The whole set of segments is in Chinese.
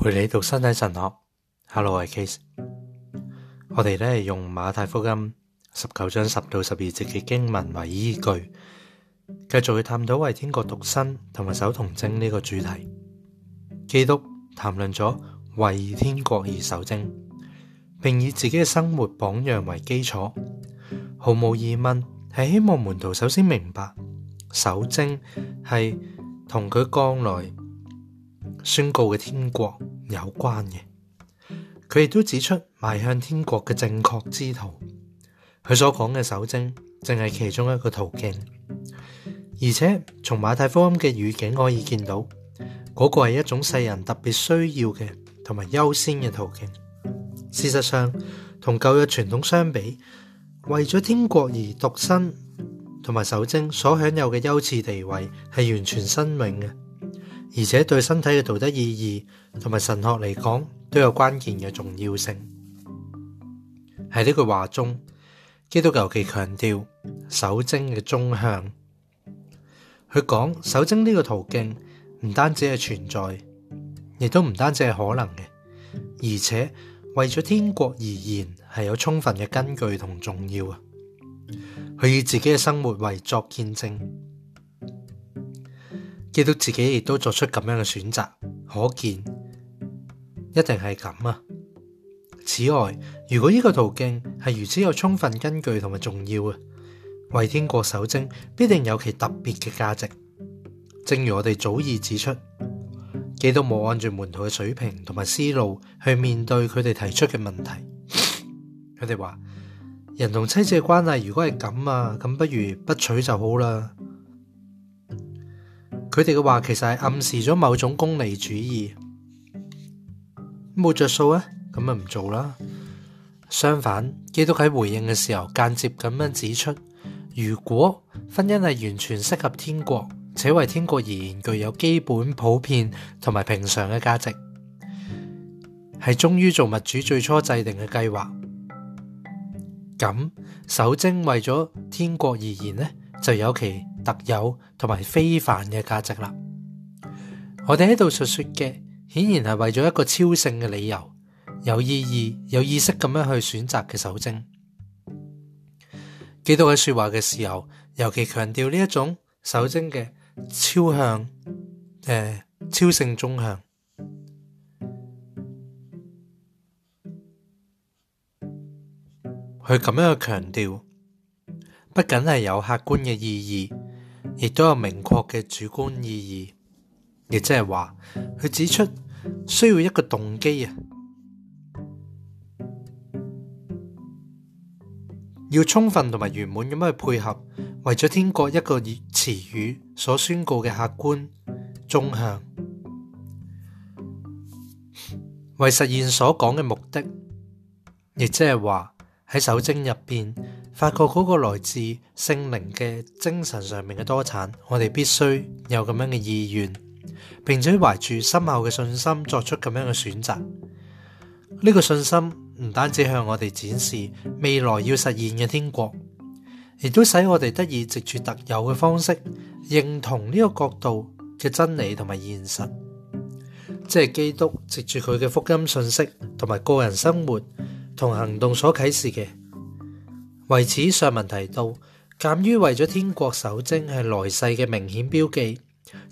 陪你读身体神学 h e l l o 我系 c a s e 我哋咧用马太福音十九章十到十二节嘅经文为依据，继续去探讨为天国独身同埋守童贞呢个主题。基督谈论咗为天国而守贞，并以自己嘅生活榜样为基础，毫无疑问系希望门徒首先明白守贞系同佢将来。宣告嘅天国有关嘅，佢亦都指出迈向天国嘅正确之途。佢所讲嘅守贞，正系其中一个途径。而且从马太福音嘅语境可以见到，嗰个系一种世人特别需要嘅同埋优先嘅途径。事实上，同旧约传统相比，为咗天国而独身同埋守贞所享有嘅优次地位，系完全新颖嘅。而且对身体嘅道德意义同埋神学嚟讲都有关键嘅重要性。喺呢句话中，基督尤其强调守贞嘅中向。佢讲守贞呢个途径唔单止系存在，亦都唔单止系可能嘅，而且为咗天国而言系有充分嘅根据同重要啊。佢以自己嘅生活为作见证。基到自己亦都作出咁样嘅选择，可见一定系咁啊！此外，如果呢个途径系如此有充分根据同埋重要啊，为天国守贞必定有其特别嘅价值。正如我哋早已指出，基督冇按住门徒嘅水平同埋思路去面对佢哋提出嘅问题。佢哋话：人同妻子嘅关系如果系咁啊，咁不如不娶就好啦。佢哋嘅话其实系暗示咗某种功利主义，冇着数啊，咁咪唔做啦。相反，基督喺回应嘅时候间接咁样指出：如果婚姻系完全适合天国，且为天国而言具有基本普遍同埋平常嘅价值，系忠于做物主最初制定嘅计划，咁守贞为咗天国而言呢？就有其特有同埋非凡嘅价值啦。我哋喺度述说嘅，显然系为咗一个超性嘅理由，有意义、有意识咁样去选择嘅手贞。基督喺说话嘅时候，尤其强调呢一种手贞嘅超向，诶，超性中向，佢咁样去强调。不仅系有客观嘅意义，亦都有明确嘅主观意义。亦即系话，佢指出需要一个动机啊，要充分同埋圆满咁去配合，为咗天国一个词语所宣告嘅客观中向，为实现所讲嘅目的。亦即系话喺手经入边。发觉嗰个来自圣灵嘅精神上面嘅多产，我哋必须有咁样嘅意愿，并且怀住深厚嘅信心作出咁样嘅选择。呢个信心唔单止向我哋展示未来要实现嘅天国，亦都使我哋得以藉住特有嘅方式认同呢个角度嘅真理同埋现实，即系基督藉住佢嘅福音信息同埋个人生活同行动所启示嘅。为此上文提到，鉴于为咗天国守贞系来世嘅明显标记，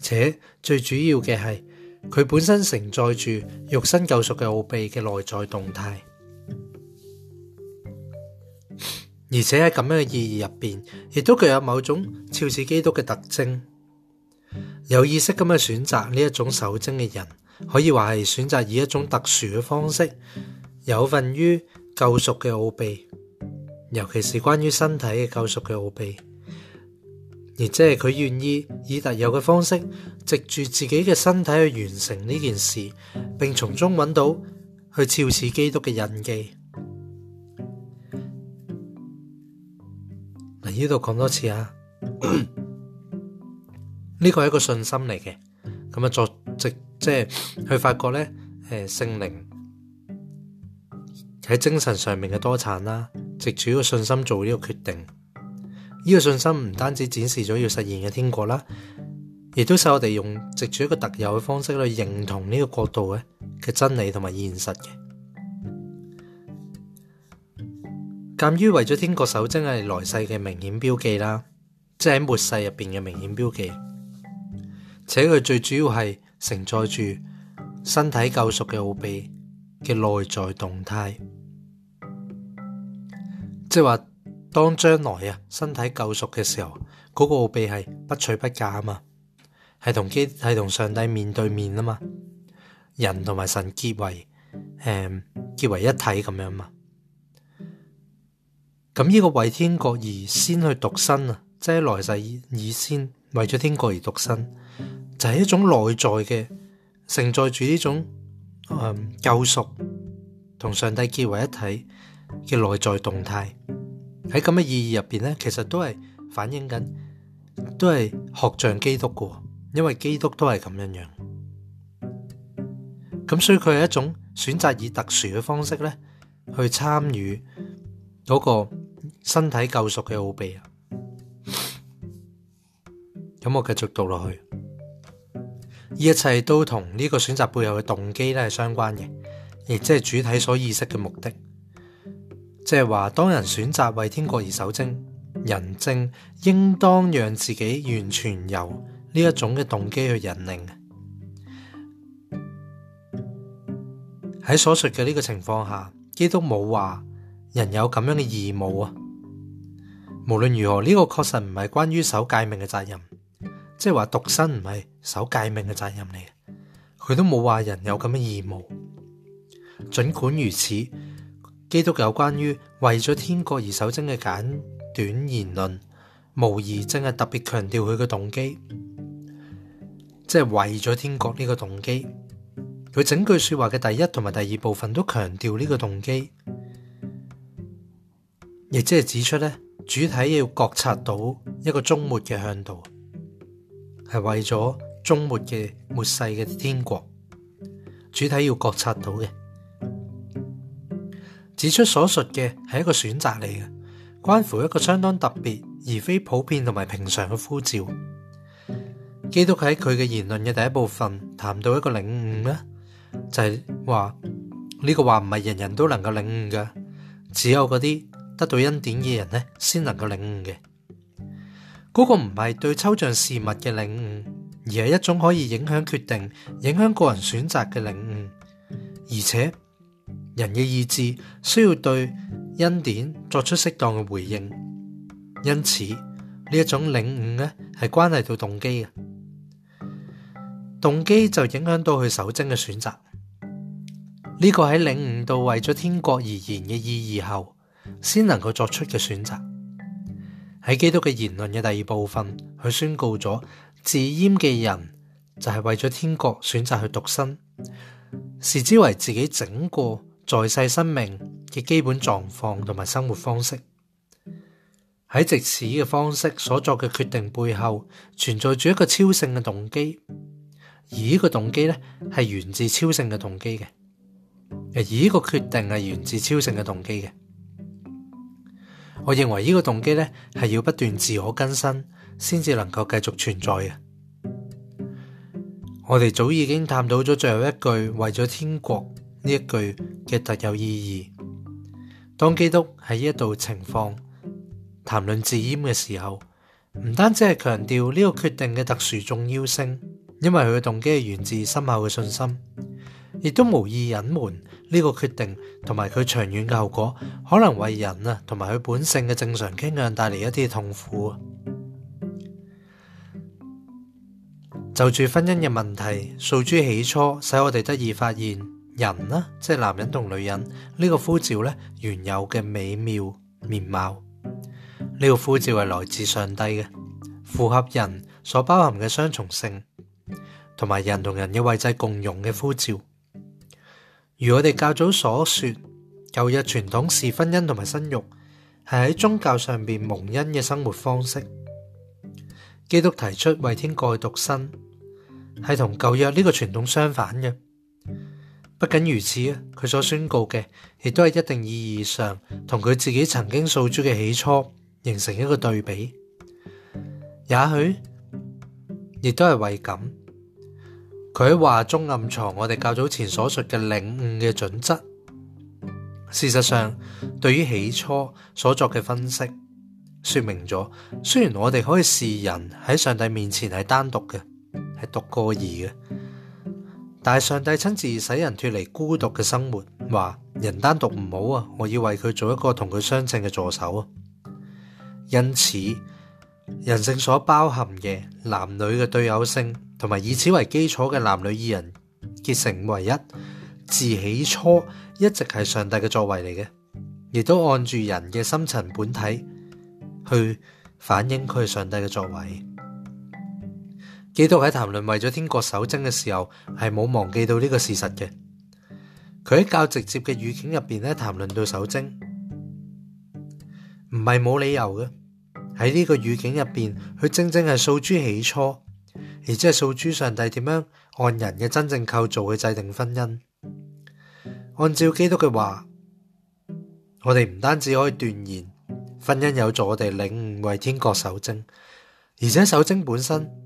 且最主要嘅系佢本身承载住肉身救赎嘅奥秘嘅内在动态，而且喺咁样嘅意义入边，亦都具有某种超似基督嘅特征。有意识咁去选择呢一种守贞嘅人，可以话系选择以一种特殊嘅方式有份于救赎嘅奥秘。尤其是关于身体嘅救赎嘅奥秘，而即系佢愿意以特有嘅方式，藉住自己嘅身体去完成呢件事，并从中揾到去肇似基督嘅印记。嗱，呢度讲多次啊，呢个系一个信心嚟嘅，咁啊，作藉即系去发觉咧，诶，圣灵喺精神上面嘅多产啦。藉住呢个信心做呢个决定，呢个信心唔单止展示咗要实现嘅天国啦，亦都使我哋用藉住一个特有嘅方式去认同呢个国度嘅嘅真理同埋现实嘅。鉴于为咗天国守贞系来世嘅明显标记啦，即系末世入边嘅明显标记，且佢最主要系承载住身体救赎嘅奥秘嘅内在动态。即系话，当将来啊，身体救赎嘅时候，嗰个奥秘系不取不嫁啊嘛，系同基系同上帝面对面啊嘛，人同埋神结为，诶结为一体咁样嘛。咁呢个为天国而先去独身啊，即系来世以先为咗天国而独身，就系一种内在嘅承载住呢种，诶救赎同上帝结为一体。嘅内在动态喺咁嘅意义入边呢，其实都系反映紧，都系学像基督噶，因为基督都系咁样样咁，所以佢系一种选择以特殊嘅方式呢去参与嗰个身体救赎嘅奥秘啊。咁我继续读落去，呢一切都同呢个选择背后嘅动机咧系相关嘅，亦即系主体所意识嘅目的。即系话，当人选择为天国而守贞，人正应当让自己完全由呢一种嘅动机去引领喺所述嘅呢个情况下，基督冇话人有咁样嘅义务啊。无论如何，呢个确实唔系关于守戒命嘅责任，即系话独身唔系守戒命嘅责任嚟嘅。佢都冇话人有咁嘅义务。尽管如此。基督有关于为咗天国而守贞嘅简短言论，无疑真系特别强调佢嘅动机，即系为咗天国呢个动机。佢整句说话嘅第一同埋第二部分都强调呢个动机，亦即系指出咧主体要觉察到一个终末嘅向度，系为咗终末嘅末世嘅天国，主体要觉察到嘅。指出所述嘅系一个选择嚟嘅，关乎一个相当特别，而非普遍同埋平常嘅呼召。基督喺佢嘅言论嘅第一部分谈到一个领悟咧，就系话呢个话唔系人人都能够领悟嘅，只有嗰啲得到恩典嘅人咧先能够领悟嘅。嗰个唔系对抽象事物嘅领悟，而系一种可以影响决定、影响个人选择嘅领悟，而且。人嘅意志需要对恩典作出适当嘅回应，因此呢一种领悟呢，系关系到动机嘅，动机就影响到佢守贞嘅选择。呢个喺领悟到为咗天国而言嘅意义后，先能够作出嘅选择。喺基督嘅言论嘅第二部分，佢宣告咗自阉嘅人就系为咗天国选择去独身，视之为自己整个在世生命嘅基本状况同埋生活方式，喺直此嘅方式所作嘅决定背后存在住一个超性嘅动机，而呢个动机咧系源自超性嘅动机嘅，而呢个决定系源自超性嘅动机嘅。我认为呢个动机咧系要不断自我更新，先至能够继续存在嘅。我哋早已经探讨咗最后一句，为咗天国。呢一句嘅特有意义。当基督喺一度情况谈论自阉嘅时候，唔单止系强调呢个决定嘅特殊重要性，因为佢嘅动机系源自深厚嘅信心，亦都无意隐瞒呢个决定同埋佢长远嘅后果可能为人啊同埋佢本性嘅正常倾向带嚟一啲痛苦。就住婚姻嘅问题，诉诸起初使我哋得以发现。人啦，即系男人同女人呢个呼召咧，原有嘅美妙面貌，呢个呼召系来自上帝嘅，符合人所包含嘅双重性，同埋人同人嘅位制共融嘅呼召。如我哋较早所说，旧日传统是婚姻同埋生育，系喺宗教上边蒙恩嘅生活方式。基督提出为天盖独身，系同旧约呢个传统相反嘅。不僅如此佢所宣告嘅，亦都係一定意義上同佢自己曾經訴诸嘅起初形成一個對比。也許亦都係為咁，佢喺話中暗藏我哋較早前所述嘅領悟嘅準則。事實上，對於起初所作嘅分析，说明咗，雖然我哋可以視人喺上帝面前係單獨嘅，係獨个儿嘅。但系上帝亲自使人脱离孤独嘅生活，话人单独唔好啊，我要为佢做一个同佢相称嘅助手啊。因此，人性所包含嘅男女嘅对偶性，同埋以此为基础嘅男女二人结成唯一，自起初一直系上帝嘅作为嚟嘅，亦都按住人嘅深层本体去反映佢上帝嘅作为。基督喺谈论为咗天国守贞嘅时候，系冇忘记到呢个事实嘅。佢喺较直接嘅语境入边咧谈论到守贞，唔系冇理由嘅。喺呢个语境入边，佢正正系诉诸起初，而即系诉诸上帝点样按人嘅真正构造去制定婚姻。按照基督嘅话，我哋唔单止可以断言婚姻有助我哋领悟为天国守贞，而且守贞本身。